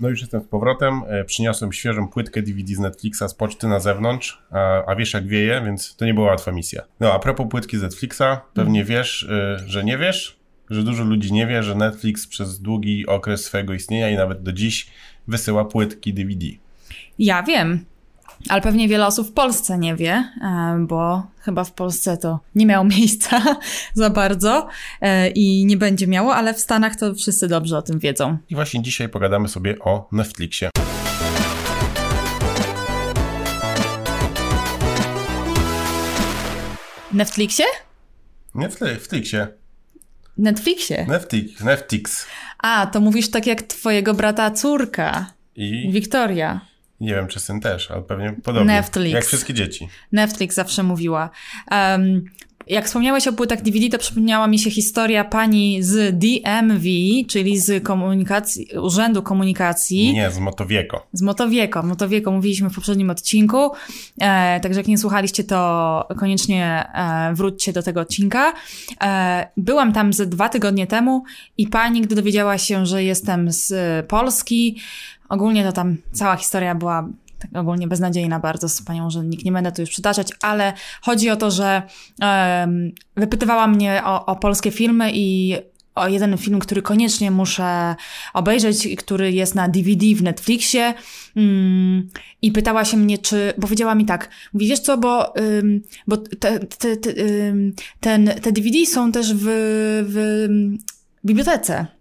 No już jestem z powrotem. E, przyniosłem świeżą płytkę DVD z Netflixa z poczty na zewnątrz, a, a wiesz jak wieje, więc to nie była łatwa misja. No a propos płytki z Netflixa, pewnie wiesz, y, że nie wiesz, że dużo ludzi nie wie, że Netflix przez długi okres swojego istnienia i nawet do dziś wysyła płytki DVD. Ja wiem, ale pewnie wiele osób w Polsce nie wie, e, bo chyba w Polsce to nie miało miejsca za bardzo e, i nie będzie miało, ale w Stanach to wszyscy dobrze o tym wiedzą. I właśnie dzisiaj pogadamy sobie o Netflixie. Netflixie? Netflixie. Netflixie. Netflix. Netflix. A, to mówisz tak jak twojego brata córka. I Wiktoria. Nie wiem, czy syn też, ale pewnie podobnie. Netflix. Jak wszystkie dzieci. Netflix zawsze mówiła. Um, jak wspomniałeś o płytach DVD, to przypomniała mi się historia pani z DMV, czyli z komunikacji, Urzędu Komunikacji. Nie, z Motowieko. Z Motowieko. Motowieko mówiliśmy w poprzednim odcinku, e, także jak nie słuchaliście, to koniecznie e, wróćcie do tego odcinka. E, byłam tam ze dwa tygodnie temu i pani, gdy dowiedziała się, że jestem z Polski, ogólnie to tam cała historia była tak ogólnie beznadziejna bardzo z panią urzędnik, nie będę tu już przytaczać, ale chodzi o to, że em, wypytywała mnie o, o polskie filmy i o jeden film, który koniecznie muszę obejrzeć, który jest na DVD w Netflixie. Mm, I pytała się mnie, czy. Bo powiedziała mi tak, mówi, wiesz co, bo, ym, bo te, te, te, ten, te DVD są też w, w bibliotece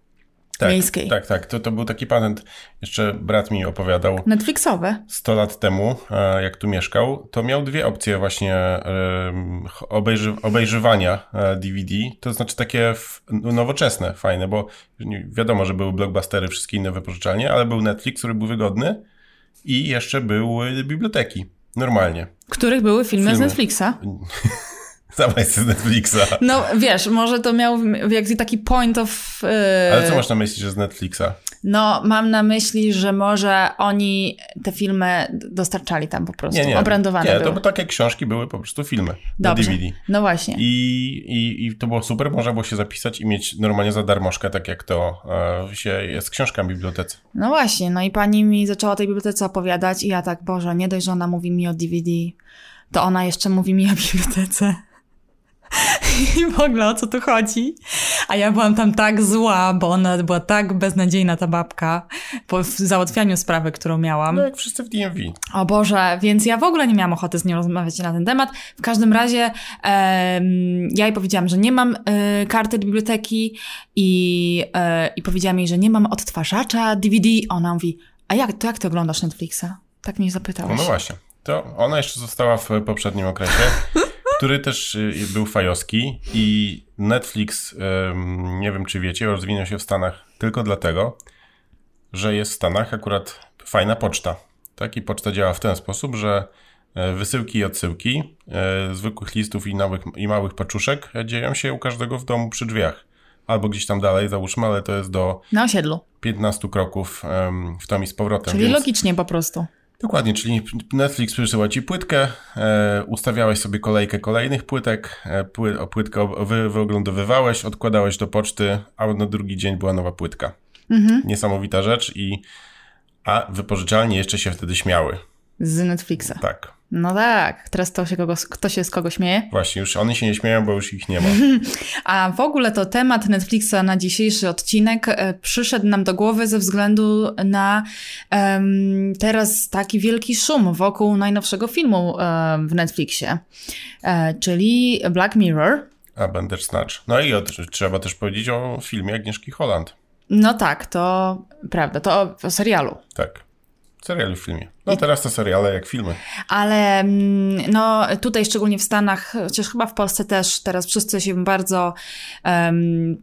Tak, miejskiej. tak, tak. To, to był taki patent, jeszcze brat mi opowiadał Netflixowe. 100 lat temu, e, jak tu mieszkał, to miał dwie opcje właśnie obejrzy, obejrzywania e, DVD, to znaczy takie nowoczesne, fajne, bo wiadomo, że były blockbustery, wszystkie inne wypożyczalnie, ale był Netflix, który był wygodny i jeszcze były biblioteki, normalnie. Których były filmy, z Filmy. Netflixa. Jest z Netflixa. No wiesz, może to miał jak taki point of. Yy, Ale co masz na myśli, że z Netflixa? No, mam na myśli, że może oni te filmy dostarczali tam po prostu. Nie, nie. Obrandowane Nie, były. to by takie książki były po prostu filmy Dobrze. DVD. No właśnie. I, i, I to było super, można było się zapisać i mieć normalnie za darmożkę, tak jak to e, się jest książka w bibliotece. No właśnie, no i pani mi zaczęła o tej bibliotece opowiadać i ja tak, Boże, nie dość, że ona mówi mi o DVD, to ona jeszcze mówi mi o bibliotece. I w ogóle o co tu chodzi? A ja byłam tam tak zła, bo ona była tak beznadziejna, ta babka, po załatwianiu sprawy, którą miałam. No jak wszyscy w DMV. O Boże, więc ja w ogóle nie miałam ochoty z nią rozmawiać na ten temat. W każdym razie em, ja jej powiedziałam, że nie mam e, karty do biblioteki i, e, i powiedziałam jej, że nie mam odtwarzacza DVD. Ona mówi, a jak, to jak ty oglądasz Netflixa? Tak mnie No, zapytałaś. no właśnie. To ona jeszcze została w poprzednim okresie, który też y, był fajowski i Netflix, nie wiem czy wiecie, rozwinął się w Stanach tylko dlatego, że jest w Stanach akurat fajna poczta. Tak? I poczta działa w ten sposób, że e, wysyłki i odsyłki e, zwykłych listów i małych, i małych paczuszek dzieją się u każdego w domu przy drzwiach. Albo gdzieś tam dalej, załóżmy, ale to jest do Na osiedlu. 15 kroków w tom i z powrotem. Czyli więc... logicznie po prostu. Dokładnie, czyli Netflix przysyła ci płytkę, e, ustawiałeś sobie kolejkę kolejnych płytek, e, pły, o płytkę wy, wyoglądowywałeś, odkładałeś do poczty, a na drugi dzień była nowa płytka. Mhm. Niesamowita rzecz i a wypożyczalnie jeszcze się wtedy śmiały. Z Netflixa. Tak, No tak, teraz to się kogo, kto się z kogo śmieje? właśnie, już oni się nie śmieją, bo już ich nie ma. A w ogóle to temat Netflixa na dzisiejszy odcinek e, przyszedł nam do głowy ze względu na teraz taki wielki szum wokół najnowszego filmu em, w Netflixie, e, czyli Black Mirror. A Bandersnatch. No i o, trzeba też powiedzieć o filmie Agnieszki Holland. No tak, to prawda, to o, o serialu. Tak. Serialu w filmie. No teraz to seriale jak filmy. Ale mm, no, tutaj szczególnie w Stanach, chociaż chyba w Polsce też, teraz wszyscy się bardzo em,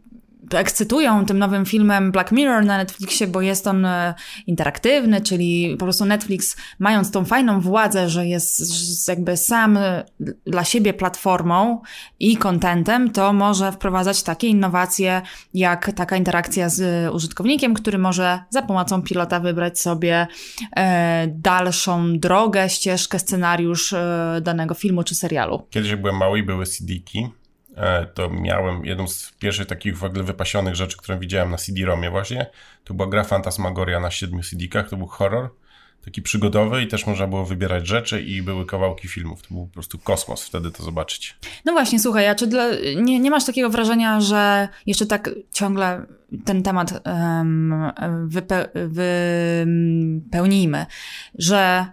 ekscytują tym nowym filmem Black Mirror na Netflixie, bo jest on e, interaktywny, czyli po prostu Netflix, mając tą fajną władzę, że jest jakby sam e, dla siebie platformą i contentem, to może wprowadzać takie innowacje, jak taka interakcja z użytkownikiem, który może za pomocą pilota wybrać sobie e, dalszą drogę, ścieżkę, scenariusz e, danego filmu czy serialu. Kiedyś jak byłem mały i były CD-ki, e, to miałem jedną z pierwszych takich w ogóle wypasionych rzeczy, którą widziałem na CD-ROMie właśnie. To była gra Fantasmagoria na siedmiu CD-kach, to był horror taki przygodowy i też można było wybierać rzeczy i były kawałki filmów. To był po prostu kosmos wtedy to zobaczyć. No właśnie, słuchaj, a czy dla, nie, nie masz takiego wrażenia, że jeszcze tak ciągle ten temat um, wype, że,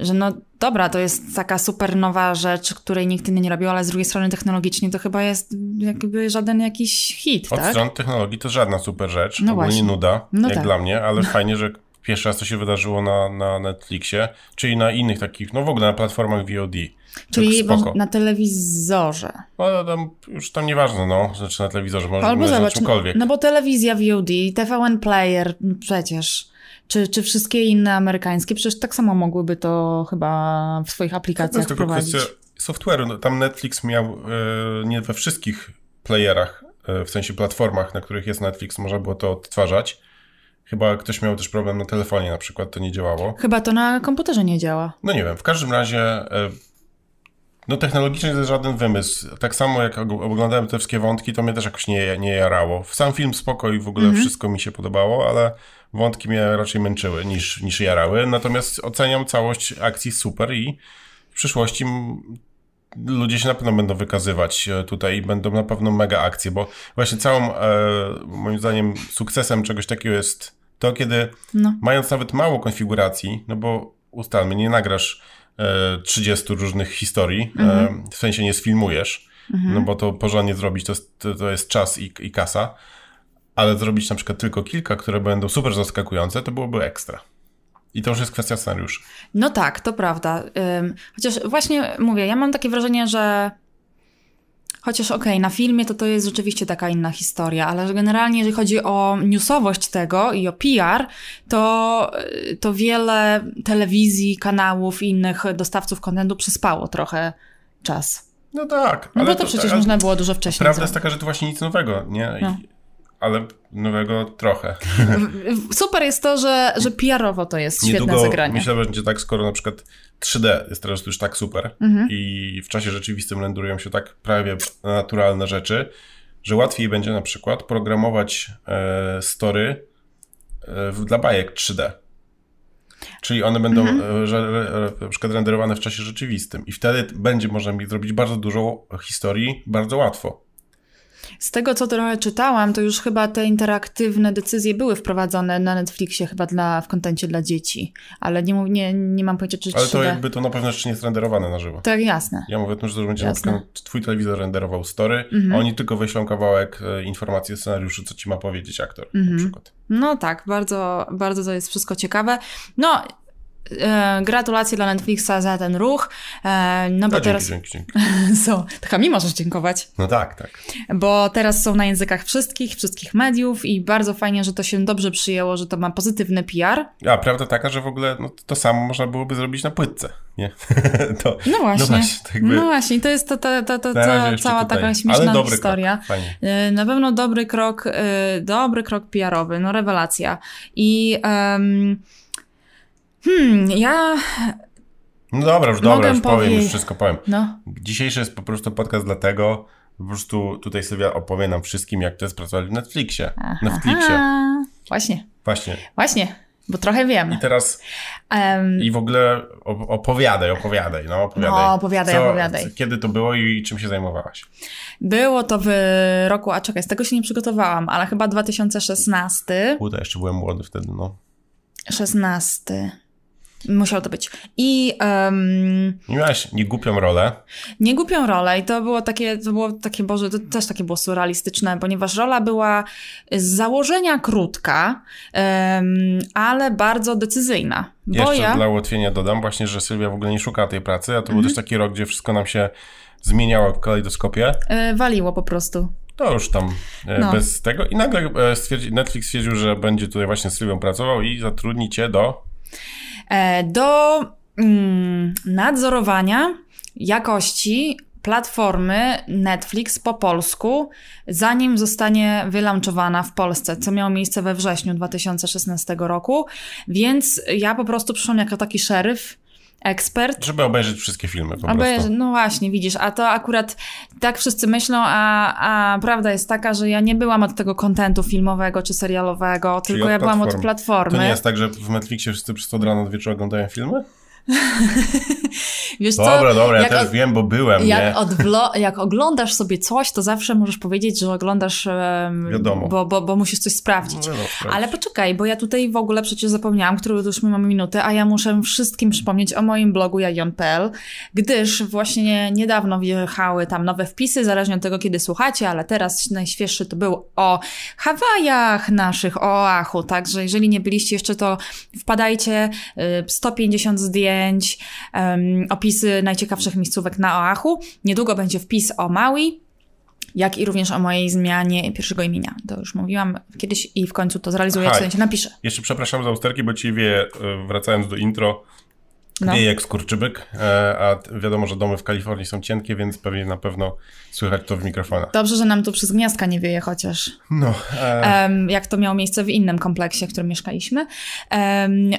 że no dobra, to jest taka super nowa rzecz, której nikt inny nie robił, ale z drugiej strony technologicznie to chyba jest jakby żaden jakiś hit, Od tak? strony technologii to żadna super rzecz, No ogólnie właśnie. nuda, No jak tak. dla mnie, ale fajnie, że pierwszy raz to się wydarzyło na, na Netflixie, czyli na innych takich, no w ogóle na platformach VOD. Czyli tak na telewizorze. No, tam, już tam nieważne, no, znaczy na telewizorze, może Albo może na zobacz, czymkolwiek. no bo telewizja VOD, TVN Player przecież, czy, czy wszystkie inne amerykańskie, przecież tak samo mogłyby to chyba w swoich to aplikacjach jest tylko kwestia software'u. No, tam Netflix miał e, nie we wszystkich playerach, e, w sensie platformach, na których jest Netflix, można było to odtwarzać. Chyba ktoś miał też problem na telefonie na przykład, to nie działało. Chyba to na komputerze nie działa. No nie wiem, w każdym razie e, no technologicznie to jest żaden wymysł. Tak samo jak og- oglądałem te wszystkie wątki, to mnie też jakoś nie, nie jarało. Sam film spoko i w ogóle Mhm. wszystko mi się podobało, ale wątki mnie raczej męczyły niż, niż jarały. Natomiast oceniam całość akcji super i w przyszłości ludzie się na pewno będą wykazywać e, tutaj i będą na pewno mega akcje, bo właśnie całą, e, moim zdaniem, sukcesem czegoś takiego jest to, kiedy No. mając nawet mało konfiguracji, no bo ustalmy, nie nagrasz e, 30 różnych historii, e, w sensie nie sfilmujesz, no bo to porządnie zrobić to, jest- to, to jest czas i, i kasa, ale zrobić na przykład tylko kilka, które będą super zaskakujące, to byłoby ekstra. I to już jest kwestia scenariuszy. No tak, to prawda. Chociaż właśnie mówię, ja mam takie wrażenie, że chociaż okej, na filmie to to jest rzeczywiście taka inna historia, ale że generalnie jeżeli chodzi o newsowość tego i o PR, to, y, to wiele telewizji, kanałów i innych dostawców kontentu przyspało trochę czas. No tak. No bo to przecież ale można było dużo wcześniej Prawda jest taka, że to właśnie nic nowego, nie? No. Ale nowego trochę. Super jest to, że, że PR-owo to jest świetne Niedługo zagranie. myślę, że będzie tak, skoro na przykład 3D jest teraz już tak super Mhm. i w czasie rzeczywistym renderują się tak prawie naturalne rzeczy, że łatwiej będzie na przykład programować e, story e, dla bajek 3D. Czyli one będą Mhm. e, że, e, na przykład renderowane w czasie rzeczywistym i wtedy będzie można mi zrobić bardzo dużo historii bardzo łatwo. Z tego, co trochę czytałam, to już chyba te interaktywne decyzje były wprowadzone na Netflixie chyba dla, w kontencie dla dzieci, ale nie, nie, nie mam pojęcia, czy Ale 3D. to jakby to na pewno jeszcze nie jest renderowane na żywo. Tak, jasne. Ja mówię tym, że to będzie na Jasne. przykład twój telewizor renderował story, Mhm. a oni tylko wyślą kawałek e, informacji o scenariuszu, co ci ma powiedzieć aktor Mhm. na przykład. No tak, bardzo, bardzo to jest wszystko ciekawe. No, gratulacje dla Netflixa za ten ruch, e, no bo No, teraz dzięki, dzięki, dzięki. są, taka mi możesz dziękować. No tak, tak. bo teraz są na językach wszystkich, wszystkich mediów i bardzo fajnie, że to się dobrze przyjęło, że to ma pozytywny PR. A prawda taka, że w ogóle no, to samo można byłoby zrobić na płytce, nie? to, No właśnie. No właśnie, tak jakby, No właśnie, to jest to, to, to, to, cała tutaj. taka śmieszna historia. Krok. Y, Na pewno dobry krok, dobry krok PR-owy, no rewelacja. I em, hmm, ja, No dobra, już dobra, już powiem, powiedzieć- już wszystko powiem. no, Dzisiejszy jest po prostu podcast dlatego, po prostu tutaj Sylwia opowie nam wszystkim, jak to jest pracować w Netflixie. Netflixie. aha, właśnie, Właśnie. właśnie, bo trochę wiem. I teraz Em, I w ogóle op- opowiadaj, opowiadaj, no opowiadaj. No, opowiadaj, opowiadaj. Co, kiedy to było i czym się zajmowałaś? Było to w roku, a czekaj, z tego się nie przygotowałam, ale chyba 2016. Kurde, jeszcze byłem młody wtedy, no. 16. Musiał to być. I em, Nie miałaś niegłupią rolę. nie głupią rolę i to było takie, to było takie, Boże, to też takie było surrealistyczne, ponieważ rola była z założenia krótka, em, ale bardzo decyzyjna. Bo Jeszcze ja... dla ułatwienia dodam właśnie, że Sylwia w ogóle nie szukała tej pracy, a to Mhm. był też taki rok, gdzie wszystko nam się zmieniało w kalejdoskopie. e, waliło po prostu. To już tam e, No. bez tego. I nagle e, stwierdzi, Netflix stwierdził, że będzie tutaj właśnie z Sylwią pracował i zatrudni cię do... E, do mm, nadzorowania jakości platformy Netflix po polsku, zanim zostanie wylaunchowana w Polsce, co miało miejsce we wrześniu 2016 roku. Więc ja po prostu przyszłam jako taki szeryf ekspert. Żeby obejrzeć wszystkie filmy po Obejrzy- prostu. no właśnie, widzisz, a to akurat tak wszyscy myślą, a, a prawda jest taka, że ja nie byłam od tego kontentu filmowego czy serialowego, tylko od ja byłam od platform. platformy. To nie jest tak, że w Netflixie wszyscy przez od rana do wieczora oglądają filmy? Wiesz co? Dobra, dobra, ja też od- wiem, bo byłem, nie? Jak, odwlo- jak oglądasz sobie coś, to zawsze możesz powiedzieć, że oglądasz, em, Wiadomo. Bo, bo, bo musisz coś sprawdzić. No, sprawdź. Ale poczekaj, bo ja tutaj w ogóle przecież zapomniałam, którą już my mamy minutę, a ja muszę wszystkim przypomnieć o moim blogu jajon.pl, gdyż właśnie niedawno wjechały tam nowe wpisy, zależnie od tego, kiedy słuchacie, ale teraz najświeższy to był o Hawajach naszych, o Oahu, także jeżeli nie byliście jeszcze, to wpadajcie, y, 150 zdjęć, em, opisy najciekawszych miejscówek na Oahu. Niedługo będzie wpis o Maui, jak i również o mojej zmianie pierwszego imienia. To już mówiłam kiedyś i w końcu to zrealizuję, Aha. się napiszę. Jeszcze przepraszam za usterki, bo ci wieje, e, wracając do intro, No. wieje jak skurczybyk, e, a wiadomo, że domy w Kalifornii są cienkie, więc pewnie na pewno słychać to w mikrofonach. Dobrze, że nam tu przez gniazdka nie wieje chociaż. No, e, jak to miało miejsce w innym kompleksie, w którym mieszkaliśmy.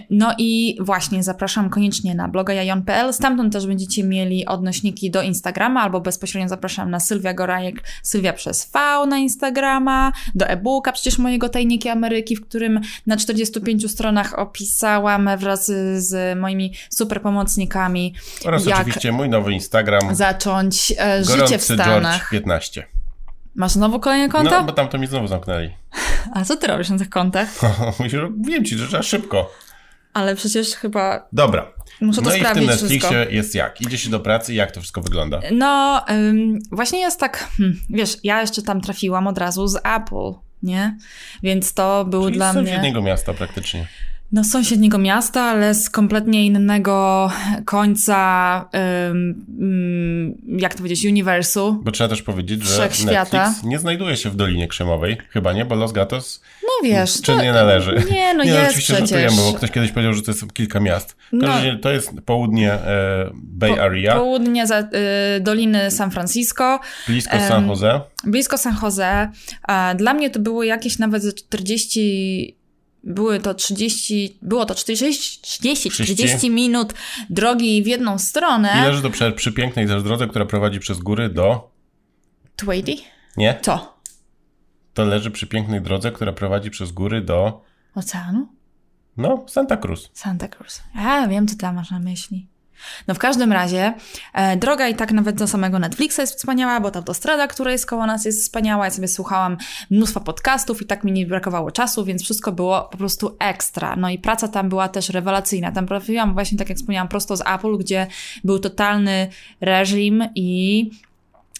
No i właśnie zapraszam koniecznie na bloga jajon.pl. Stamtąd też będziecie mieli odnośniki do Instagrama albo bezpośrednio zapraszam na Sylwia Gorajek, Sylwia przez V na Instagrama, do e-booka przecież mojego Tajniki Ameryki, w którym na 45 stronach opisałam wraz z moimi super pomocnikami oraz jak oczywiście mój nowy Instagram, zacząć e, życie w Gorący George Stanach. 15. Masz znowu kolejne konto? No, bo tam to mi znowu zamknęli. A co ty robisz na tych kontach? Wiem ci, że trzeba szybko. Ale przecież chyba Dobra. muszę to No i w tym sprawdzić Netflixie wszystko. jest jak? Idzie się do pracy i jak to wszystko wygląda? No, ym, właśnie jest tak, hmm, wiesz, ja jeszcze tam trafiłam od razu z Apple, nie? Więc to był Czyli dla z mnie... sąsiedniego miasta praktycznie. No, sąsiedniego miasta, ale z kompletnie innego końca, ym, jak to powiedzieć, uniwersu. Bo trzeba też powiedzieć, że. Netflix nie znajduje się w Dolinie Krzemowej. Chyba nie, bo Los Gatos No wiesz, czy nie należy. Nie, no nie, jest oczywiście przecież. żartujemy, bo ktoś kiedyś powiedział, że to jest kilka miast. No. to jest południe e, Bay Area, Południe za, y, Doliny San Francisco. blisko San Jose. blisko San Jose. Dla mnie to było jakieś nawet ze 40. Były to 30, było to 40, 30, 40 minut drogi w jedną I stronę. leży to przy, przy pięknej też drodze, która prowadzi przez góry do... Tweety? Nie? Co? To leży przy pięknej drodze, która prowadzi przez góry do... Oceanu? No, Santa Cruz. Santa Cruz. Ja wiem, co tam masz na myśli. No w każdym razie, e, droga i tak nawet do samego Netflixa jest wspaniała, bo ta autostrada, która jest koło nas jest wspaniała. Ja sobie słuchałam mnóstwa podcastów i tak mi nie brakowało czasu, więc wszystko było po prostu ekstra. No i praca tam była też rewelacyjna. Tam trafiłam właśnie, tak jak wspomniałam, prosto z Apple, gdzie był totalny reżim i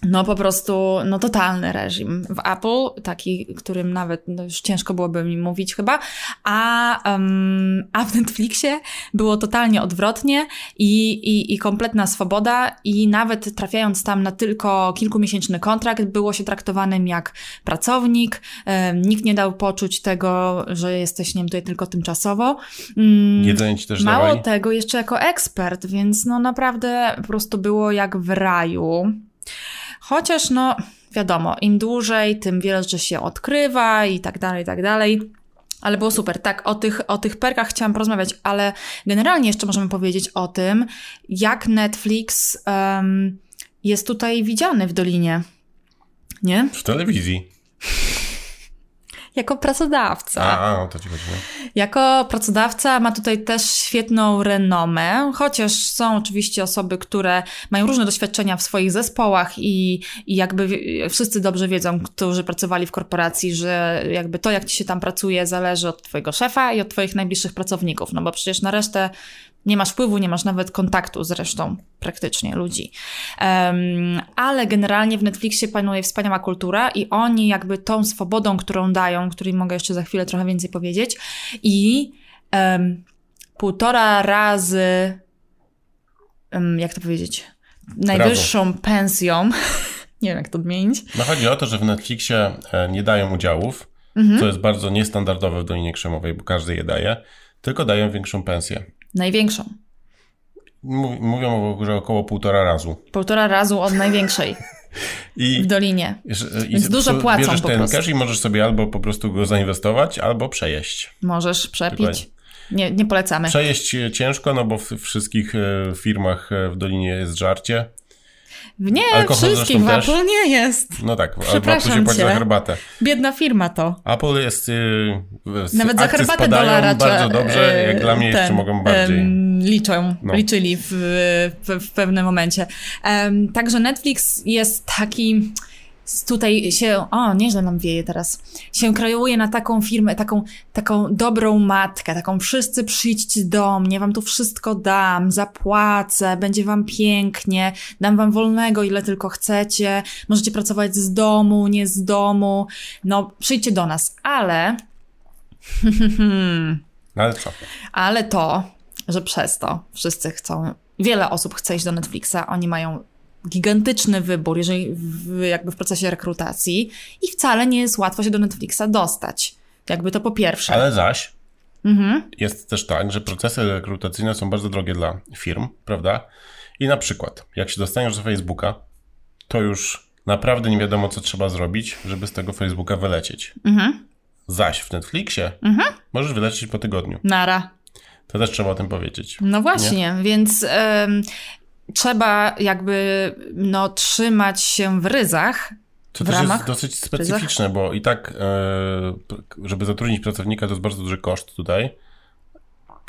no po prostu, no totalny reżim w Apple, taki, którym nawet no, już ciężko byłoby mi mówić chyba, a, um, a w Netflixie było totalnie odwrotnie i, i, i kompletna swoboda i nawet trafiając tam na tylko kilkumiesięczny kontrakt, było się traktowanym jak pracownik, em, nikt nie dał poczuć tego, że jesteś, nie wiem, tutaj tylko tymczasowo. Mm, Jedzenie ci też Mało dawali? tego, jeszcze jako ekspert, więc no naprawdę po prostu było jak w raju. Chociaż no, wiadomo, im dłużej, tym wiele rzeczy się odkrywa i tak dalej, i tak dalej. Ale było super. Tak, o tych, o tych perkach chciałam porozmawiać, ale generalnie jeszcze możemy powiedzieć o tym, jak Netflix em, jest tutaj widziany w Dolinie. Nie? W telewizji. Jako pracodawca. A, a o to ci chodzi. Jako pracodawca ma tutaj też świetną renomę, chociaż są oczywiście osoby, które mają różne doświadczenia w swoich zespołach i, i jakby wszyscy dobrze wiedzą, którzy pracowali w korporacji, że jakby to, jak ci się tam pracuje, zależy od twojego szefa i od twoich najbliższych pracowników, no bo przecież na resztę nie masz wpływu, nie masz nawet kontaktu z resztą praktycznie ludzi. Em, ale generalnie w Netflixie panuje wspaniała kultura i oni jakby tą swobodą, którą dają, której mogę jeszcze za chwilę trochę więcej powiedzieć i em, półtora razy em, jak to powiedzieć najwyższą pensją nie wiem jak to odmienić No chodzi o to, że w Netflixie e, nie dają udziałów, Mhm. co jest bardzo niestandardowe w Dolinie Krzemowej, bo każdy je daje, tylko dają większą pensję. Największą. Mów- Mówią, że około półtora razu. Półtora razu od największej I w Dolinie. I Więc dużo po- płacą bierzesz po ten prostu. cash i możesz sobie albo po prostu go zainwestować, albo przejeść. Możesz przepić. Dokładnie. Nie, nie polecamy. Przejeść ciężko, no bo w wszystkich e, firmach e, w Dolinie jest żarcie. Nie, Alkohol wszystkich w też. Apple nie jest. No tak, Przepraszam się płaci za cię. herbatę. Biedna firma to. Apple jest... Yy, Nawet za herbatę dolara bardzo dobrze, e, jak dla mnie jeszcze ten, mogą bardziej. em, liczą, No. liczyli w, w, w pewnym momencie. Także Netflix jest taki tutaj się, o nieźle nam wieje teraz, się kreuje na taką firmę, taką, taką dobrą matkę, taką wszyscy przyjdźcie do mnie, wam tu wszystko dam, zapłacę, będzie wam pięknie, dam wam wolnego ile tylko chcecie, możecie pracować z domu, nie z domu, no przyjdźcie do nas, ale ale co? ale to, że przez to wszyscy chcą, wiele osób chce iść do Netflixa, oni mają gigantyczny wybór, jeżeli w, jakby w procesie rekrutacji i wcale nie jest łatwo się do Netflixa dostać. Jakby to po pierwsze. Ale zaś Mhm. jest też tak, że procesy rekrutacyjne są bardzo drogie dla firm, prawda? I na przykład, jak się dostaniesz do Facebooka, to już naprawdę nie wiadomo, co trzeba zrobić, żeby z tego Facebooka wylecieć. Mhm. Zaś w Netflixie możesz wylecieć po tygodniu. Nara. To też trzeba o tym powiedzieć. No właśnie, więc em, trzeba jakby no, trzymać się w ryzach. To w też ramach jest dosyć specyficzne, bo i tak, e, żeby zatrudnić pracownika, to jest bardzo duży koszt tutaj.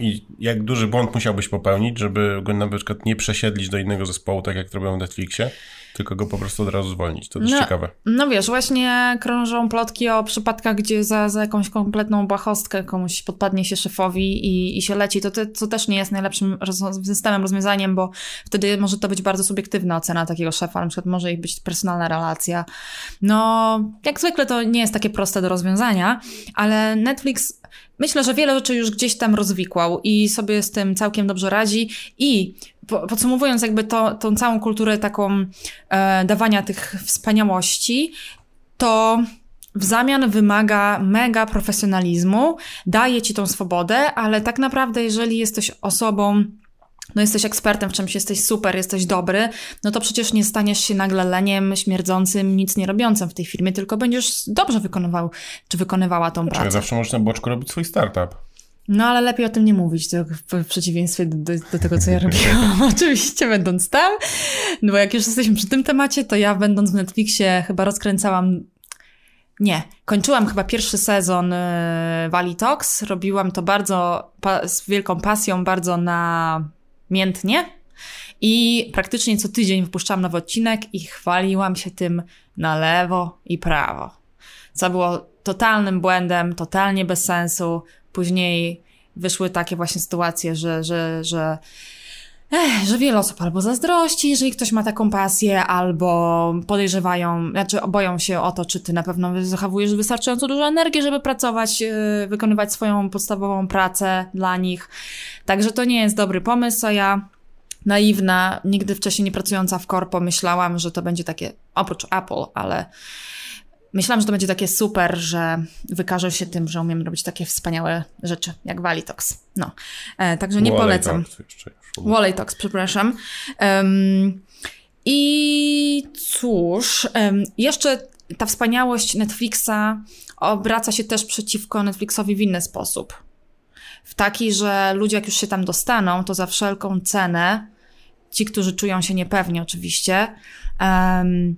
I jak duży błąd musiałbyś popełnić, żeby go na przykład nie przesiedlić do innego zespołu, tak jak to robią w Netflixie, tylko go po prostu od razu zwolnić. To jest No. ciekawe. No wiesz, właśnie krążą plotki o przypadkach, gdzie za, za jakąś kompletną błahostkę komuś podpadnie się szefowi i, i się leci. To, te, co też nie jest najlepszym roz- systemem, rozwiązaniem, bo wtedy może to być bardzo subiektywna ocena takiego szefa, na przykład może ich być personalna relacja. No, jak zwykle to nie jest takie proste do rozwiązania, ale Netflix myślę, że wiele rzeczy już gdzieś tam rozwikłał i sobie z tym całkiem dobrze radzi i podsumowując jakby to, tą całą kulturę taką e, dawania tych wspaniałości, to w zamian wymaga mega profesjonalizmu, daje ci tą swobodę, ale tak naprawdę, jeżeli jesteś osobą, no jesteś ekspertem w czymś, jesteś super, jesteś dobry, no to przecież nie staniesz się nagle leniem, śmierdzącym, nic nie robiącym w tej firmie, tylko będziesz dobrze wykonywał, czy wykonywała tą Czyli pracę. zawsze możesz na boczku robić swój startup. No ale lepiej o tym nie mówić, to w przeciwieństwie do, do, tego, co ja robiłam. Oczywiście będąc tam, no bo jak już jesteśmy przy tym temacie, to ja będąc w Netflixie chyba rozkręcałam nie, kończyłam chyba pierwszy sezon Valley Talks. Robiłam to bardzo z wielką pasją, bardzo namiętnie. I praktycznie co tydzień wypuszczałam nowy odcinek i chwaliłam się tym na lewo i prawo. Co było totalnym błędem, totalnie bez sensu. Później wyszły takie właśnie sytuacje, że, że, że, ech, że wiele osób albo zazdrości, jeżeli ktoś ma taką pasję, albo podejrzewają, znaczy boją się o to, czy ty na pewno zachowujesz wystarczająco dużo energii, żeby pracować, yy, wykonywać swoją podstawową pracę dla nich. Także to nie jest dobry pomysł, a ja naiwna, nigdy wcześniej nie pracująca w korpo, myślałam, że to będzie takie, oprócz Apple, ale myślałam, że to będzie takie super, że wykażę się tym, że umiem robić takie wspaniałe rzeczy, jak Valitox. No, e, także nie polecam. Talks, przepraszam. Em, I cóż, em, jeszcze ta wspaniałość Netflixa obraca się też przeciwko Netflixowi w inny sposób. W taki, że ludzie jak już się tam dostaną, to za wszelką cenę, ci, którzy czują się niepewnie oczywiście, em,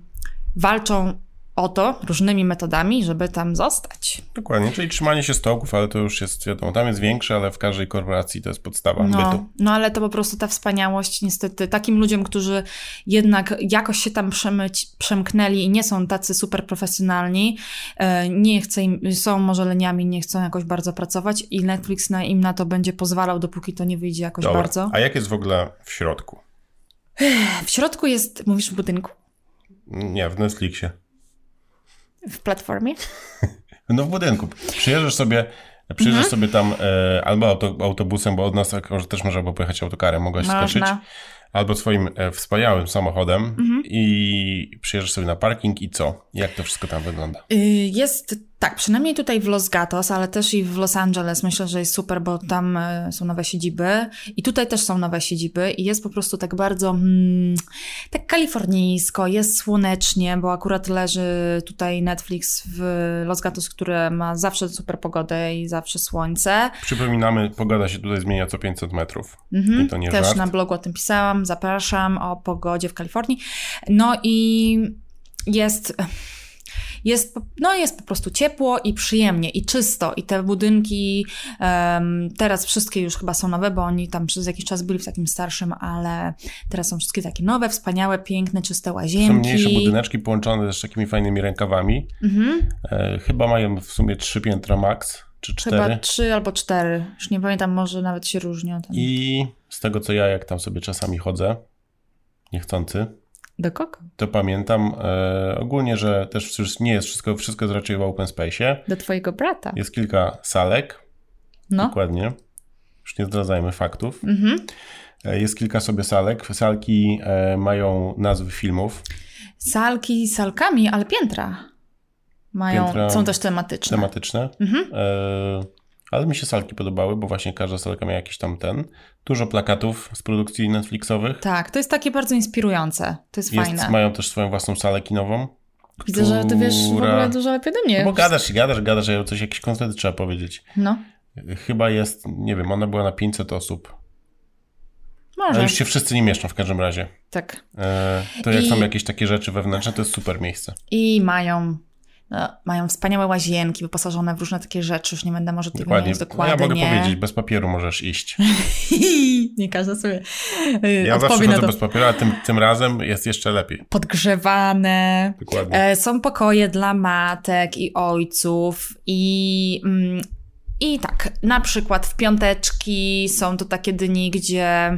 walczą o to różnymi metodami, żeby tam zostać. Dokładnie, czyli trzymanie się stołków, ale to już jest, wiadomo, tam jest większe, ale w każdej korporacji to jest podstawa bytu. No, no ale to po prostu ta wspaniałość, niestety, takim ludziom, którzy jednak jakoś się tam przemyć, przemknęli i nie są tacy super profesjonalni, e, nie chce im, są może leniami, nie chcą jakoś bardzo pracować i Netflix na, im na to będzie pozwalał, dopóki to nie wyjdzie jakoś Dobra. bardzo. A jak jest w ogóle w środku? W środku jest, mówisz w budynku? Nie, w Netflixie. W platformie? No w budynku. Przyjeżdżasz sobie, przyjeżdżasz Mhm. sobie tam e, albo auto, autobusem, bo od nas też można było pojechać autokarem, mogłaś skoczyć. Albo swoim e, wspaniałym samochodem Mhm. i przyjeżdżasz sobie na parking i co? Jak to wszystko tam wygląda? Y, Jest Tak, przynajmniej tutaj w Los Gatos, ale też i w Los Angeles myślę, że jest super, bo tam e, są nowe siedziby i tutaj też są nowe siedziby i jest po prostu tak bardzo hmm, tak kalifornijsko, jest słonecznie, bo akurat leży tutaj Netflix w Los Gatos, które ma zawsze super pogodę i zawsze słońce. Przypominamy, pogoda się tutaj zmienia co 500 metrów. Mhm, I to nie też żart. na blogu o tym pisałam, zapraszam o pogodzie w Kalifornii. No i jest jest, no jest po prostu ciepło i przyjemnie i czysto i te budynki em, teraz wszystkie już chyba są nowe, bo oni tam przez jakiś czas byli w takim starszym, ale teraz są wszystkie takie nowe, wspaniałe, piękne, czyste Są łazienki. mniejsze budyneczki połączone z takimi fajnymi rękawami. Mhm. E, chyba mają w sumie trzy piętra max, czy cztery. Chyba trzy albo cztery. Już nie pamiętam, może nawet się różnią. I z tego co ja, jak tam sobie czasami chodzę, niechcący, Do kogo? to pamiętam e, ogólnie, że też nie jest wszystko, wszystko jest raczej w open space. Do twojego brata. Jest kilka salek, No. dokładnie. Już nie zdradzajmy faktów. Mhm. E, Jest kilka sobie salek. Salki e, mają nazwy filmów Salki salkami, ale piętra. Mają, Piętra są też tematyczne. tematyczne. Mhm. E, ale mi się salki podobały, bo właśnie każda salka miała jakiś tam ten. Dużo plakatów z produkcji Netflixowych. Tak, to jest takie bardzo inspirujące. To jest, Jest, fajne. mają też swoją własną salę kinową. Widzę, że ty wiesz w która- ogóle dużo lepiej ode mnie. No bo gadasz i gadasz, gadasz, a coś, jakiś kontent trzeba powiedzieć. No, Chyba jest, nie wiem, ona była na 500 osób. może. Ale już się wszyscy nie mieszczą w każdym razie. Tak. E, to jak I- są jakieś takie rzeczy wewnętrzne, to jest super miejsce. I mają, no, mają wspaniałe łazienki wyposażone w różne takie rzeczy. Już nie będę może tych Dokładnie. No dokładnie. ja mogę powiedzieć, bez papieru możesz iść. nie każdy sobie y, Ja zawsze odpowie chodzę to. bez papieru, a tym, tym razem jest jeszcze lepiej. Podgrzewane. Dokładnie. E, są pokoje dla matek i ojców i... Mm, i tak, na przykład w piąteczki są to takie dni, gdzie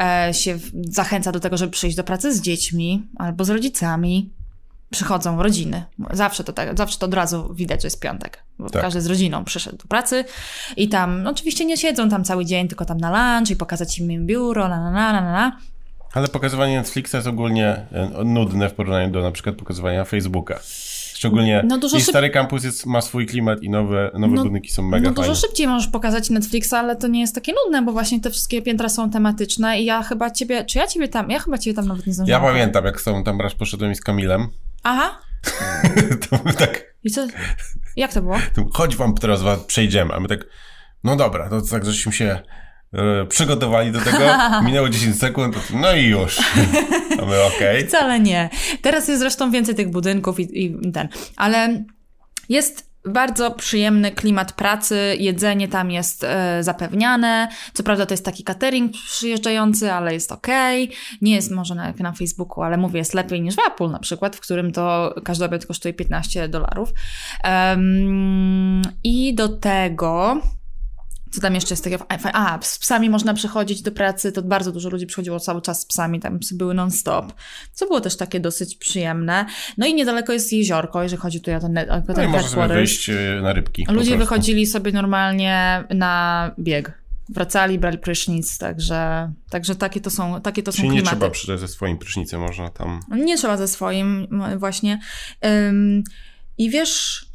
e, się zachęca do tego, żeby przyjść do pracy z dziećmi albo z rodzicami. Przychodzą rodziny. Zawsze to tak, zawsze to od razu widać, że jest piątek. Bo Tak. każdy z rodziną przyszedł do pracy i tam, no oczywiście nie siedzą tam cały dzień, tylko tam na lunch i pokazać im biuro, na na na na na. Ale pokazywanie Netflixa jest ogólnie e, nudne w porównaniu do na przykład pokazywania Facebooka. Szczególnie No i szyb- stary kampus jest, ma swój klimat i nowe, nowe No- budynki są mega no dużo fajne. szybciej możesz pokazać Netflixa, ale to nie jest takie nudne, bo właśnie te wszystkie piętra są tematyczne i ja chyba ciebie, czy ja ciebie tam, ja chyba ciebie tam nawet nie Ja zdążyłam. pamiętam, jak z tobą tam raz poszedłem i z Kamilem, Aha, to tak, i co, jak to było? chodź wam teraz was przejdziemy, a my tak, no dobra, to tak żeśmy się e, przygotowali do tego, minęło 10 sekund, no i już. A my okej. Wcale nie. Teraz jest zresztą więcej tych budynków i, i ten, ale jest bardzo przyjemny klimat pracy, jedzenie tam jest e, zapewniane. Co prawda to jest taki catering przyjeżdżający, ale jest okej. Nie jest może na, jak na Facebooku, ale mówię, jest lepiej niż w Apple na przykład, w którym to każdy obiad kosztuje 15 dolarów. Em, I do tego... Co tam jeszcze jest takiego? A, z psami można przychodzić do pracy, to bardzo dużo ludzi przychodziło cały czas z psami, tam psy były non-stop, co było też takie dosyć przyjemne. No i niedaleko jest jeziorko, jeżeli chodzi tutaj o ten, o No ten można sobie headquarters. wyjść e, na rybki. Ludzie wychodzili sobie normalnie na bieg. Wracali, brali prysznic, także, także takie to są, takie to są Czyli nie klimaty. trzeba przyjść ze swoim prysznicem, można tam... Nie trzeba ze swoim właśnie. Ym, I wiesz,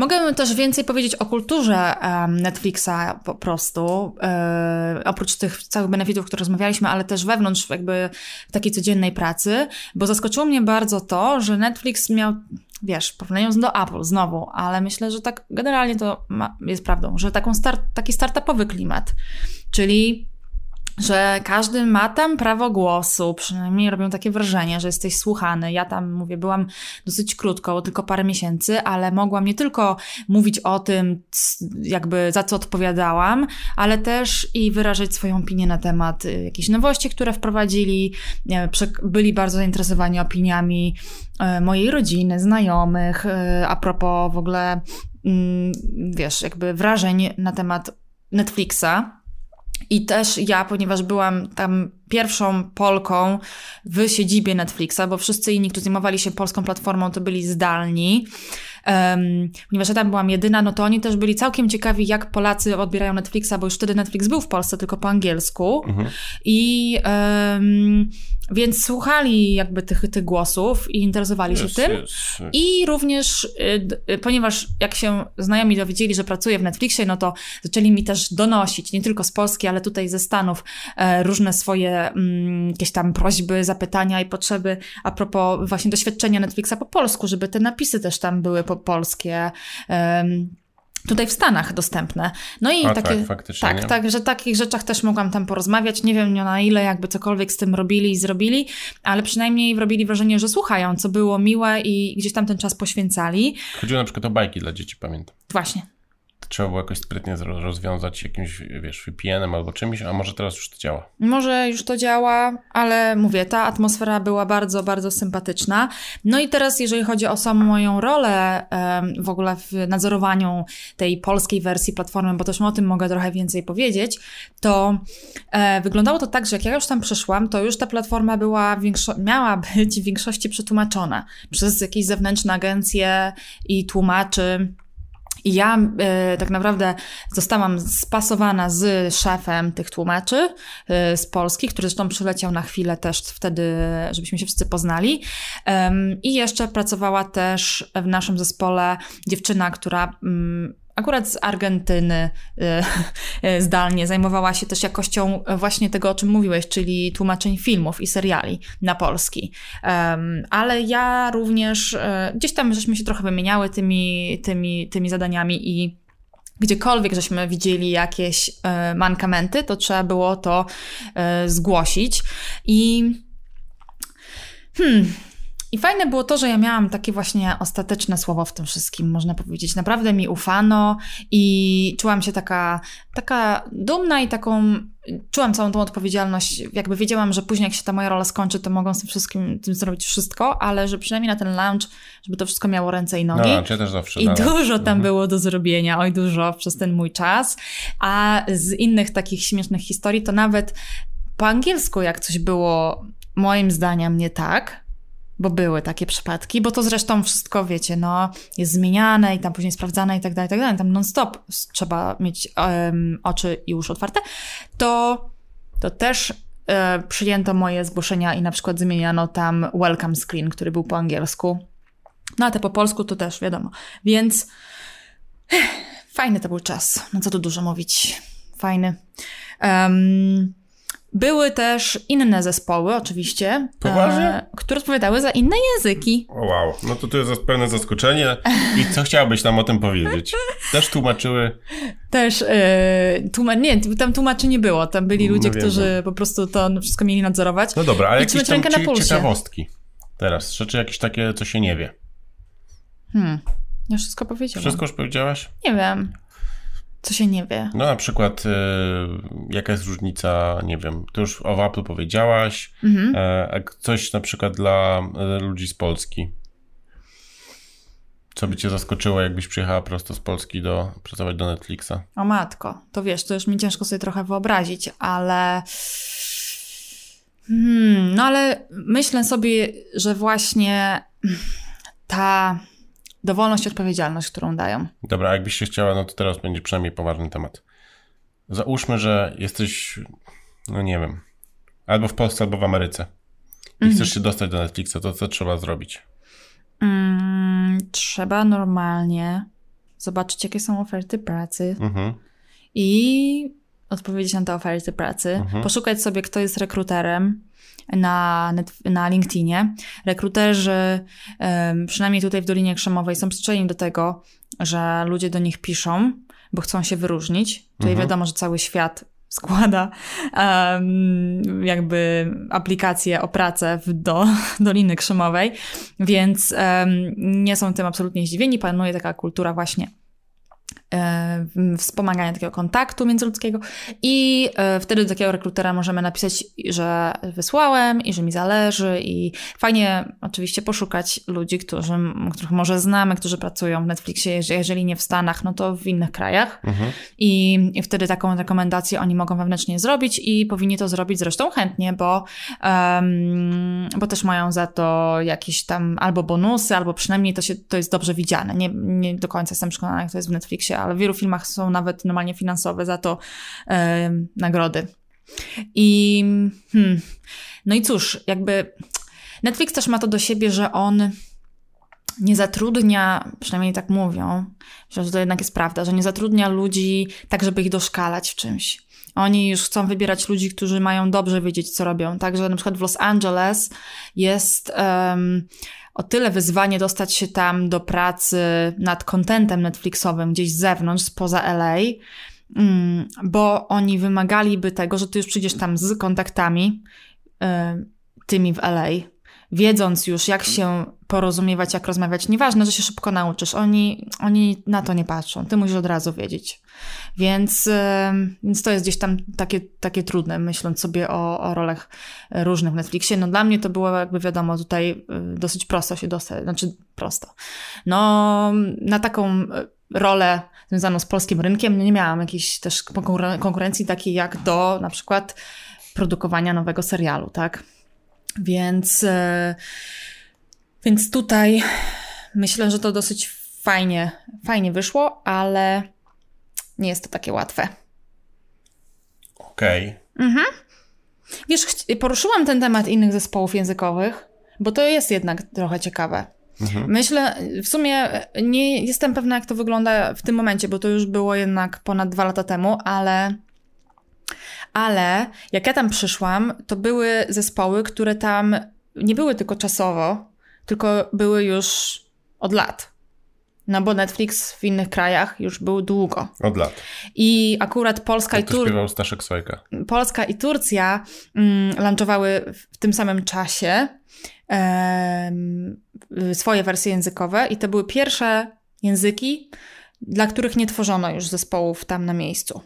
mogę też więcej powiedzieć o kulturze Netflixa po prostu. e, oprócz tych całych benefitów, o których rozmawialiśmy, ale też wewnątrz jakby takiej codziennej pracy, bo zaskoczyło mnie bardzo to, że Netflix miał Wiesz, porównując do Apple znowu, ale myślę, że tak generalnie to ma, jest prawdą, że taką start, taki startupowy klimat, czyli że każdy ma tam prawo głosu, przynajmniej robią takie wrażenie, że jesteś słuchany. Ja tam, mówię, byłam dosyć krótko, tylko parę miesięcy, ale mogłam nie tylko mówić o tym, jakby za co odpowiadałam, ale też i wyrażać swoją opinię na temat y, jakichś nowości, które wprowadzili. Byli bardzo zainteresowani opiniami e, mojej rodziny, znajomych, e, a propos w ogóle, mm, wiesz, jakby wrażeń na temat Netflixa. I też ja, ponieważ byłam tam pierwszą Polką w siedzibie Netflixa, bo wszyscy inni, którzy zajmowali się polską platformą, to byli zdalni, um, ponieważ ja tam byłam jedyna, no to oni też byli całkiem ciekawi, jak Polacy odbierają Netflixa, bo już wtedy Netflix był w Polsce tylko po angielsku. Mhm. I um, więc słuchali jakby tych, tych głosów i interesowali się Jest, tym. jest, jest. I również, y, y, ponieważ jak się znajomi dowiedzieli, że pracuję w Netflixie, no to zaczęli mi też donosić, nie tylko z Polski, ale tutaj ze Stanów, e, różne swoje mm, jakieś tam prośby, zapytania i potrzeby a propos właśnie doświadczenia Netflixa po polsku, żeby te napisy też tam były po polskie. em, Tutaj w Stanach dostępne. No i A, takie. tak, faktycznie, tak, nie? tak, że takich rzeczach też mogłam tam porozmawiać. Nie wiem na ile jakby cokolwiek z tym robili i zrobili, ale przynajmniej robili wrażenie, że słuchają, co było miłe i gdzieś tam ten czas poświęcali. Chodziło na przykład o bajki dla dzieci, pamiętam. Właśnie. Trzeba było jakoś sprytnie rozwiązać jakimś, wiesz, VPN-em albo czymś, a może teraz już to działa. Może już to działa, ale mówię, ta atmosfera była bardzo, bardzo sympatyczna. No i teraz, jeżeli chodzi o samą moją rolę w ogóle w nadzorowaniu tej polskiej wersji platformy, bo też o tym mogę trochę więcej powiedzieć, to e, wyglądało to tak, że jak ja już tam przyszłam, to już ta platforma była większo- miała być w większości przetłumaczona przez jakieś zewnętrzne agencje i tłumaczy. I ja e, tak naprawdę zostałam spasowana z szefem tych tłumaczy e, z Polski, który zresztą przyleciał na chwilę też wtedy, żebyśmy się wszyscy poznali. Em, I jeszcze pracowała też w naszym zespole dziewczyna, która mm, akurat z Argentyny e, e, zdalnie zajmowała się też jakością właśnie tego, o czym mówiłeś, czyli tłumaczeń filmów i seriali na polski. Ale ja również e, gdzieś tam żeśmy się trochę wymieniały tymi, tymi, tymi zadaniami i gdziekolwiek żeśmy widzieli jakieś e, mankamenty, to trzeba było to e, zgłosić. I hmm, i fajne było to, że ja miałam takie właśnie ostateczne słowo w tym wszystkim, można powiedzieć. Naprawdę mi ufano i czułam się taka, taka dumna i taką, czułam całą tą odpowiedzialność. Jakby wiedziałam, że później jak się ta moja rola skończy, to mogą z tym wszystkim tym zrobić wszystko, ale że przynajmniej na ten lunch, żeby to wszystko miało ręce i nogi. No, ja też zawsze. I dużo tam Mhm. było do zrobienia, oj dużo przez ten mój czas. A z innych takich śmiesznych historii to nawet po angielsku, jak coś było moim zdaniem nie tak, bo były takie przypadki, bo to zresztą wszystko, wiecie, no, jest zmieniane i tam później sprawdzane i tak dalej, i tak dalej, tam non-stop trzeba mieć em, oczy i uszy otwarte, to, to też e, przyjęto moje zgłoszenia i na przykład zmieniano tam welcome screen, który był po angielsku. No a te po polsku to też wiadomo. Więc ech, fajny to był czas. No co tu dużo mówić. Fajny. Em, były też inne zespoły, oczywiście, e, które odpowiadały za inne języki. O, wow, no to tu jest pełne zaskoczenie. I co chciałabyś nam o tym powiedzieć? Też tłumaczyły. Też e, tłuma- nie, tam tłumaczy nie było. Tam byli No ludzie, wiem, którzy po prostu to wszystko mieli nadzorować. No dobra, ale I jakieś tam cie- ciekawostki. Teraz, rzeczy jakieś takie, co się nie wie. Hmm. Ja wszystko powiedziałam. Wszystko już powiedziałaś? Nie wiem. Co się nie wie. No na przykład, y, jaka jest różnica, nie wiem, to już o Apple powiedziałaś, Mhm. e, a coś na przykład dla e, ludzi z Polski. Co by cię zaskoczyło, jakbyś przyjechała prosto z Polski do pracować do Netflixa? O matko, to wiesz, to już mi ciężko sobie trochę wyobrazić, ale. Hmm, no ale myślę sobie, że właśnie ta dowolność i odpowiedzialność, którą dają. Dobra, jakbyś się chciała, no to teraz będzie przynajmniej poważny temat. Załóżmy, że jesteś, no nie wiem, albo w Polsce, albo w Ameryce i Mhm. chcesz się dostać do Netflixa, to co trzeba zrobić? Mm, trzeba normalnie zobaczyć, jakie są oferty pracy Mhm. i odpowiedzieć na te oferty pracy. Mhm. Poszukać sobie, kto jest rekruterem na, na LinkedInie. Rekruterzy, przynajmniej tutaj w Dolinie Krzemowej, są przyzwyczajeni do tego, że ludzie do nich piszą, bo chcą się wyróżnić. Tutaj Mhm. wiadomo, że cały świat składa em, jakby aplikacje o pracę w do Doliny Krzemowej, więc em, nie są tym absolutnie zdziwieni. Panuje taka kultura właśnie wspomagania takiego kontaktu międzyludzkiego i e, wtedy do takiego rekrutera możemy napisać, że wysłałem i że mi zależy i fajnie oczywiście poszukać ludzi, którzy, których może znamy, którzy pracują w Netflixie, jeżeli nie w Stanach, no to w innych krajach mhm. I, I, wtedy taką rekomendację oni mogą wewnętrznie zrobić i powinni to zrobić zresztą chętnie, bo, um, bo też mają za to jakieś tam albo bonusy, albo przynajmniej to, się, to jest dobrze widziane. Nie, nie do końca jestem przekonana, jak to jest w Netflixie, ale w wielu filmach są nawet normalnie finansowe za to nagrody. I hmm, no i cóż, jakby Netflix też ma to do siebie, że on nie zatrudnia, przynajmniej tak mówią, że to jednak jest prawda, że nie zatrudnia ludzi tak, żeby ich doszkalać w czymś. Oni już chcą wybierać ludzi, którzy mają dobrze wiedzieć, co robią. Także na przykład w Los Angeles jest um, o tyle wyzwanie dostać się tam do pracy nad kontentem Netflixowym gdzieś z zewnątrz, spoza LA, um, bo oni wymagaliby tego, że ty już przyjdziesz tam z kontaktami um, tymi w LA, wiedząc już, jak się porozumiewać, jak rozmawiać. Nieważne, że się szybko nauczysz. Oni, oni na to nie patrzą. Ty musisz od razu wiedzieć. Więc, więc to jest gdzieś tam takie, takie trudne, myśląc sobie o, o rolach różnych w Netflixie. No dla mnie to było jakby wiadomo tutaj y, dosyć prosto się dostać, znaczy prosto. No na taką y, rolę związaną z polskim rynkiem nie miałam jakiejś też konkurencji takiej jak do na przykład produkowania nowego serialu, tak? Więc, y, więc tutaj myślę, że to dosyć fajnie, fajnie wyszło, ale nie jest to takie łatwe. Okej. Okay. Mhm. Wiesz, poruszyłam ten temat innych zespołów językowych, bo to jest jednak trochę ciekawe. Mhm. Myślę, w sumie nie jestem pewna, jak to wygląda w tym momencie, bo to już było jednak ponad dwa lata temu, ale, ale jak ja tam przyszłam, to były zespoły, które tam nie były tylko czasowo, tylko były już od lat. No bo Netflix w innych krajach już był długo. Od lat. I akurat Polska i Turcja. Staszek Sojka. Polska i Turcja mm, launchowały w tym samym czasie swoje wersje językowe i to były pierwsze języki, dla których nie tworzono już zespołów tam na miejscu.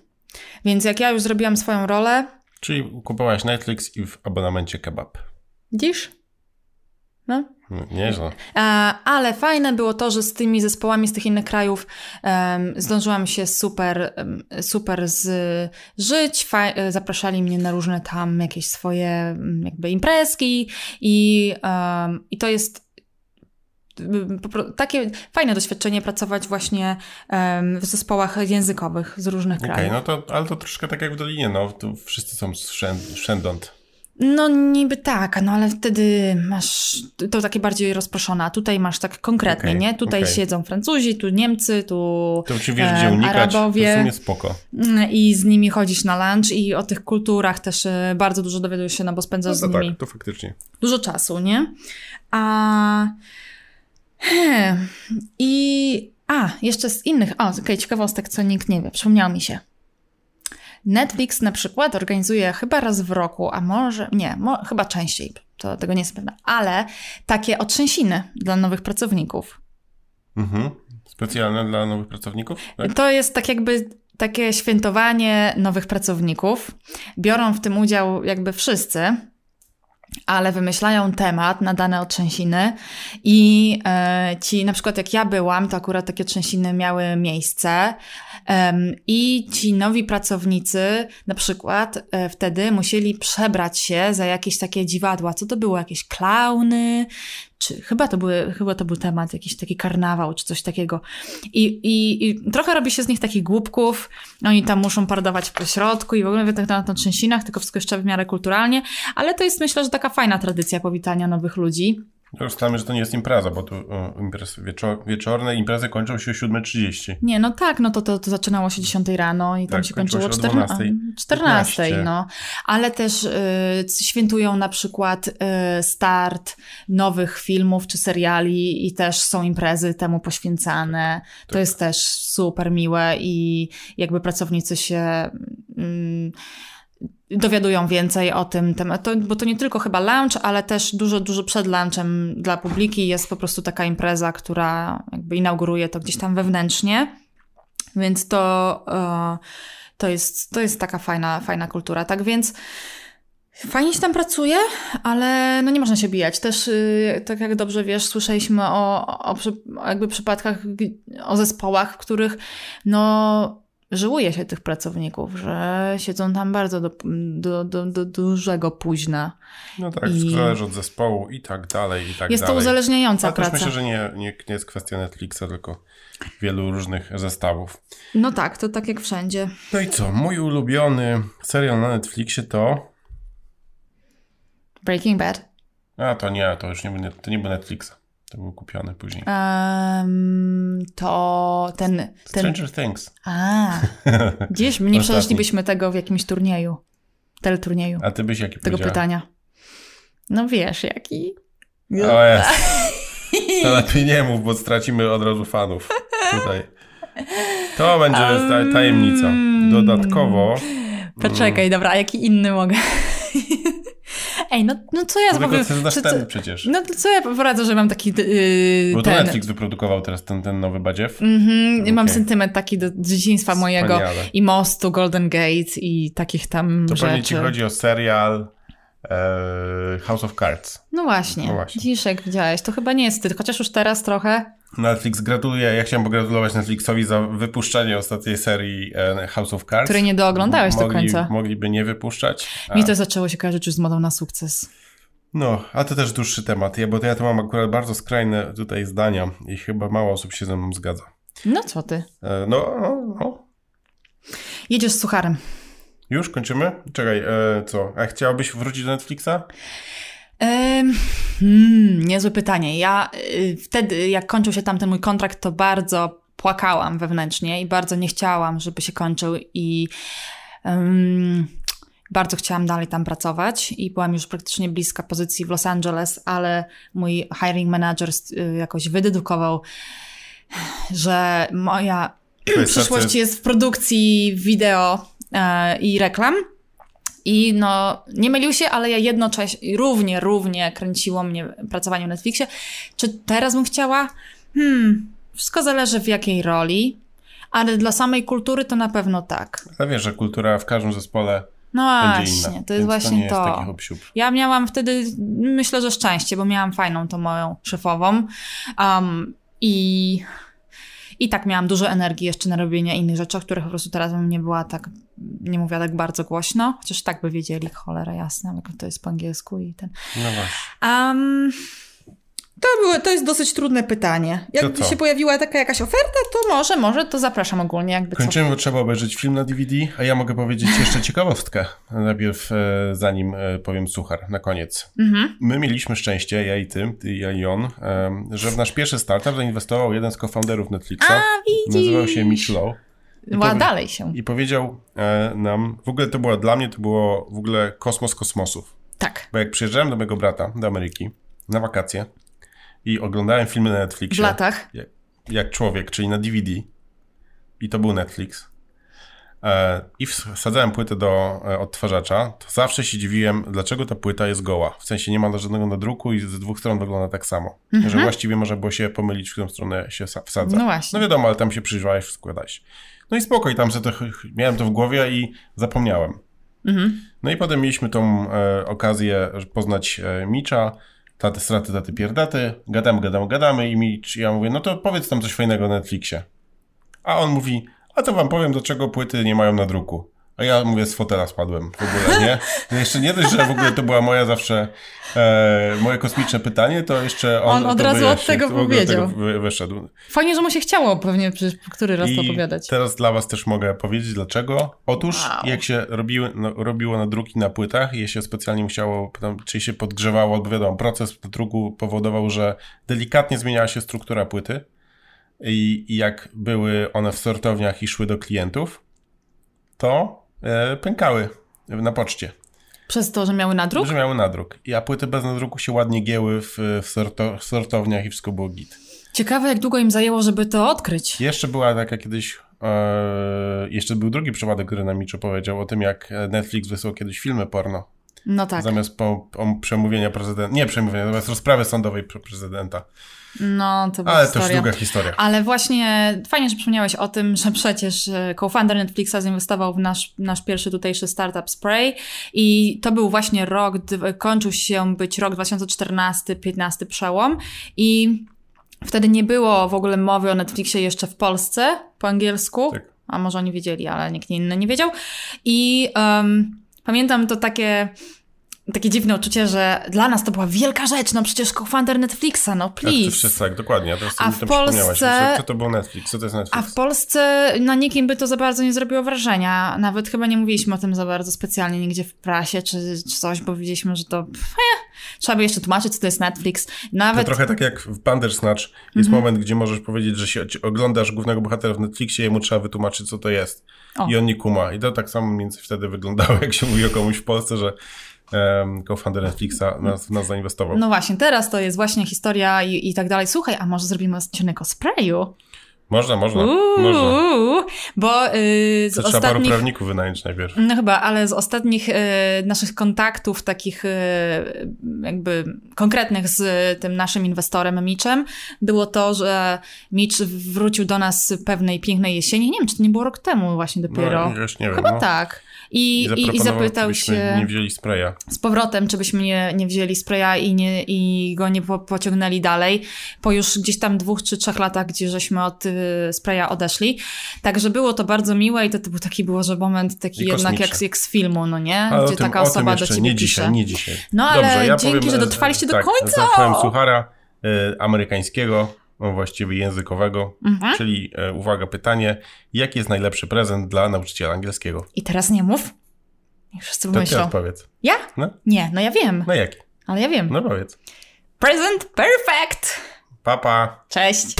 Więc jak ja już zrobiłam swoją rolę. Czyli kupowałaś Netflix i w abonamencie kebab. Dziś? No. Nieźle. E, ale fajne było to, że z tymi zespołami z tych innych krajów um, zdążyłam się super, super zżyć. Faj, zapraszali mnie na różne tam jakieś swoje jakby imprezki i, um, i to jest takie fajne doświadczenie pracować właśnie w zespołach językowych z różnych okay, krajów. no to, ale to troszkę tak jak w Dolinie, no, tu wszyscy są szędąt. No niby tak, no ale wtedy masz to takie bardziej rozproszone, a tutaj masz tak konkretnie, okay, nie? Tutaj okay. siedzą Francuzi, tu Niemcy, tu to wiesz, gdzie unikać, Arabowie. To w sumie spoko. Mm, I z nimi chodzisz na lunch i o tych kulturach też e, bardzo dużo dowiadujesz się, no bo spędzasz no z nimi tak, to faktycznie. dużo czasu, nie? A... He. I... A, jeszcze z innych, o, okej, okay, ciekawostek, co nikt nie wie, przypomniało mi się. Netflix na przykład organizuje chyba raz w roku, a może nie, mo, chyba częściej, to tego nie jestem pewna, ale takie otrzęsiny dla nowych pracowników. Mhm. Specjalne dla nowych pracowników? Tak? To jest tak jakby takie świętowanie nowych pracowników. Biorą w tym udział jakby wszyscy ale wymyślają temat na dane otrzęsiny i e, ci, na przykład jak ja byłam, to akurat takie trzęsiny miały miejsce i ci nowi pracownicy na przykład e, wtedy musieli przebrać się za jakieś takie dziwadła. Co to było? Jakieś klauny, czy chyba to, były, chyba to był temat, jakiś taki karnawał, czy coś takiego. I, i, i trochę robi się z nich takich głupków, oni tam muszą paradować po środku i w ogóle tak na, na trzęsinach, tylko wszystko jeszcze w miarę kulturalnie, ale to jest myślę, że taka fajna tradycja powitania nowych ludzi. Ustalmy, że to nie jest impreza, bo tu imprezy wieczor wieczorne imprezy kończą się o 7.30. Nie, no tak, no to, to, to zaczynało się 10 rano i tam tak, się kończyło o 14, 14 no. Ale też y, świętują na przykład y, start nowych filmów czy seriali i też są imprezy temu poświęcane. Tak. To jest też super miłe i jakby pracownicy się... Y, dowiadują więcej o tym tematu, bo to nie tylko chyba lunch, ale też dużo, dużo przed lunchem dla publiki jest po prostu taka impreza, która jakby inauguruje to gdzieś tam wewnętrznie. Więc to, e, to, jest, to jest taka fajna, fajna kultura. Tak więc fajnie się tam pracuje, ale no nie można się bijać. Też, y, tak jak dobrze wiesz, słyszeliśmy o, o, o jakby przypadkach, o zespołach, w których no żyłuje się tych pracowników, że siedzą tam bardzo do, do, do, do dużego późna. No tak, I- zależy od zespołu i tak dalej, i tak jest dalej. to uzależniająca A też praca. myślę, że nie, nie, nie jest kwestia Netflixa, tylko wielu różnych zestawów. No tak, to tak jak wszędzie. No i co? Mój ulubiony serial na Netflixie to... Breaking Bad. A, to nie, to już nie, był to nie był Netflixa. To był kupiony później. Em, to ten... ten... Stranger Things. A, gdzieś nie Ostatni. przeżylibyśmy tego w jakimś turnieju, teleturnieju, A ty byś jaki tego pytania. No wiesz, jaki? O jest. To lepiej nie mów, bo stracimy od razu fanów tutaj. To będzie ta- tajemnica. Dodatkowo... Poczekaj, dobra, a jaki inny mogę? Ej, no, no co ja Dlatego powiem? to jest nasz co, co, ten przecież. no to co ja poradzę, że mam taki yy, Bo to ten... Netflix wyprodukował teraz ten, ten nowy badziew. Mhm, Mam Okej. sentyment taki do dzieciństwa mojego Wspaniale. i mostu Golden Gate i takich tam To pewnie rzeczy. ci chodzi o serial e, House of Cards. No właśnie, No właśnie. widzisz jak widziałeś, to chyba nie jest wstyd, chociaż już teraz trochę. Netflix gratuluję. Ja chciałem pogratulować Netflixowi za wypuszczenie ostatniej serii e, House of Cards. Której nie dooglądałeś do Mogli- końca. Mogliby nie wypuszczać. A, Mi to zaczęło się kojarzyć już z modą na sukces. No, a to też dłuższy temat, ja, bo to ja to mam akurat bardzo skrajne tutaj zdania i chyba mało osób się ze mną zgadza. No co ty? E, no, no, no. Jedziesz z sucharem. Już kończymy? Czekaj, e, co? A chciałabyś wrócić do Netflixa? Hmm, niezłe pytanie. Ja y, wtedy, jak kończył się tamten mój kontrakt, to bardzo płakałam wewnętrznie i bardzo nie chciałam, żeby się kończył i ym, bardzo chciałam dalej tam pracować i byłam już praktycznie bliska pozycji w Los Angeles, ale mój hiring manager y, jakoś wydedukował, że moja przyszłość jest w produkcji wideo e, i reklam. I no, nie mylił się, ale ja jednocześnie równie, równie kręciło mnie pracowanie w Netflixie. Czy teraz bym chciała? Hmm, wszystko zależy w jakiej roli, ale dla samej kultury to na pewno tak. Ale wiesz, że kultura w każdym zespole No właśnie, inna. to jest właśnie to. Jest to. Ja miałam wtedy, myślę, że szczęście, bo miałam fajną tą moją szefową. Um, I i tak miałam dużo energii jeszcze na robienie innych rzeczy, o których po prostu teraz bym nie była tak, nie mówiła tak bardzo głośno, chociaż tak by wiedzieli, cholera jasna, jak to jest po angielsku i ten. No właśnie. Um, to, było, to jest dosyć trudne pytanie. Jakby się pojawiła taka jakaś oferta, to może, może, to zapraszam ogólnie, jakby co. Kończymy, bo trzeba obejrzeć film na DVD, a ja mogę powiedzieć jeszcze ciekawostkę. Najpierw, e, zanim e, powiem suchar, na koniec. Mhm. My mieliśmy szczęście, ja i ty, ty ja i on, em, że w nasz pierwszy startup zainwestował jeden z co-founderów Netflixa. A, widzisz. Nazywał się Mitch Lowe. Dalej się. I powiedział e, nam, w ogóle to było dla mnie, to było w ogóle kosmos kosmosów. Tak, Bo jak przyjeżdżałem do mojego brata do Ameryki na wakacje i oglądałem filmy na w Netflixie, latach. jak, jak człowiek, czyli na DVD, i to był Netflix, e, i wsadzałem płytę do e, odtwarzacza, to zawsze się dziwiłem, dlaczego ta płyta jest goła. W sensie nie ma żadnego nadruku i z dwóch stron wygląda tak samo. Że właściwie można było się pomylić, w którą stronę się sa- wsadza. No właśnie. No wiadomo, ale tam się przyjrzałeś, składałeś. No i spoko, i tam sobie to, miałem to w głowie i zapomniałem. Mhm. No i potem mieliśmy tą e, okazję poznać e, Micza, taty straty, taty pierdaty, gadamy, gadamy, gadamy i Micz, ja mówię, no to powiedz tam coś fajnego na Netflixie. A on mówi, a to wam powiem, dlaczego płyty nie mają nadruku. A ja mówię, z fotela spadłem w ogóle, nie? No jeszcze nie dość, że w ogóle to była moja zawsze e, moje kosmiczne pytanie, to jeszcze on, On od to razu od wyjaśnił, tego w ogóle powiedział. tego wy- wyszedł. Fajnie, że mu się chciało pewnie przecież który raz to I opowiadać. teraz dla was też mogę powiedzieć dlaczego. Otóż Wow. jak się robiły, no, robiło nadruki na płytach i je się specjalnie musiało, tam, czy się podgrzewało, bo wiadomo, proces nadruku powodował, że delikatnie zmieniała się struktura płyty i, i jak były one w sortowniach i szły do klientów, to pękały na poczcie, Przez to, że miały nadruk? że miały nadruk. I, a płyty bez nadruku się ładnie gieły w, w, sorto, w sortowniach i wszystko było git. Ciekawe, jak długo im zajęło, żeby to odkryć. Jeszcze była taka kiedyś, e, jeszcze był drugi przypadek, który nam Miczo powiedział o tym, jak Netflix wysłał kiedyś filmy porno No tak. Zamiast po, po przemówienia prezydenta, nie przemówienia, zamiast rozprawy sądowej pre- prezydenta. No, to była Ale to już historia. długa historia. Ale właśnie fajnie, że przypomniałeś o tym, że przecież e, co-founder Netflixa zainwestował w nasz, nasz pierwszy tutejszy startup Spray i to był właśnie rok, kończył się być rok 2014-15 przełom i wtedy nie było w ogóle mowy o Netflixie jeszcze w Polsce po angielsku. Tak. A może oni wiedzieli, ale nikt inny nie wiedział. I em, pamiętam to takie takie dziwne uczucie, że dla nas to była wielka rzecz, no przecież co-founder Netflixa, no Tak, to please. wszyscy, tak, dokładnie. Teraz A w to. Polsce- Co, to był Netflix? Co to jest Netflix? A w Polsce na nikim by to za bardzo nie zrobiło wrażenia. Nawet chyba nie mówiliśmy o tym za bardzo specjalnie nigdzie w prasie czy, czy coś, bo widzieliśmy, że to pff, eh, trzeba by jeszcze tłumaczyć, co to jest Netflix. To Nawet trochę tak jak w Bandersnatch jest Mhm. moment, gdzie możesz powiedzieć, że się oglądasz głównego bohatera w Netflixie i mu trzeba wytłumaczyć, co to jest. O. I on nie kuma. I to tak samo więcej wtedy wyglądało, jak się mówi o komuś w Polsce, że co-founder Netflixa nas, nas zainwestował. No właśnie, teraz to jest właśnie historia i, i tak dalej. Słuchaj, a może zrobimy odcinek o sprayu? Można, można, można. Uuu, bo yy, z To trzeba paru ostatnich... prawników wynająć najpierw. No chyba, ale z ostatnich e, naszych kontaktów, takich e, jakby konkretnych z tym naszym inwestorem Mitchem, było to, że Mitch wrócił do nas pewnej pięknej jesieni. Nie wiem, czy to nie było rok temu właśnie dopiero. No, już nie wiem. chyba no. tak. I, i, i zapytał się nie wzięli spraya. z powrotem, czy byśmy nie, nie wzięli spraya i, nie, i go nie po, pociągnęli dalej, po już gdzieś tam dwóch czy trzech latach, gdzie żeśmy od y, spraya odeszli. Także było to bardzo miłe i to, to był taki było, że moment taki I jednak jak, jak z filmu, no nie? Ale Gdzie tym, taka osoba do ciebie nie pisze. dzisiaj, nie dzisiaj. No ale Dobrze, ja dzięki, powiem, że e, dotrwaliście do tak, końca. Zapowiem suchara e, amerykańskiego, właściwie językowego, Mhm. czyli e, uwaga, pytanie, jaki jest najlepszy prezent dla nauczyciela angielskiego? I teraz nie mów. Wszyscy To ty pomyślą. odpowiedz. Ja? No, Nie, no ja wiem. no jaki? Ale ja wiem. No powiedz. Present perfect! Papa. Cześć!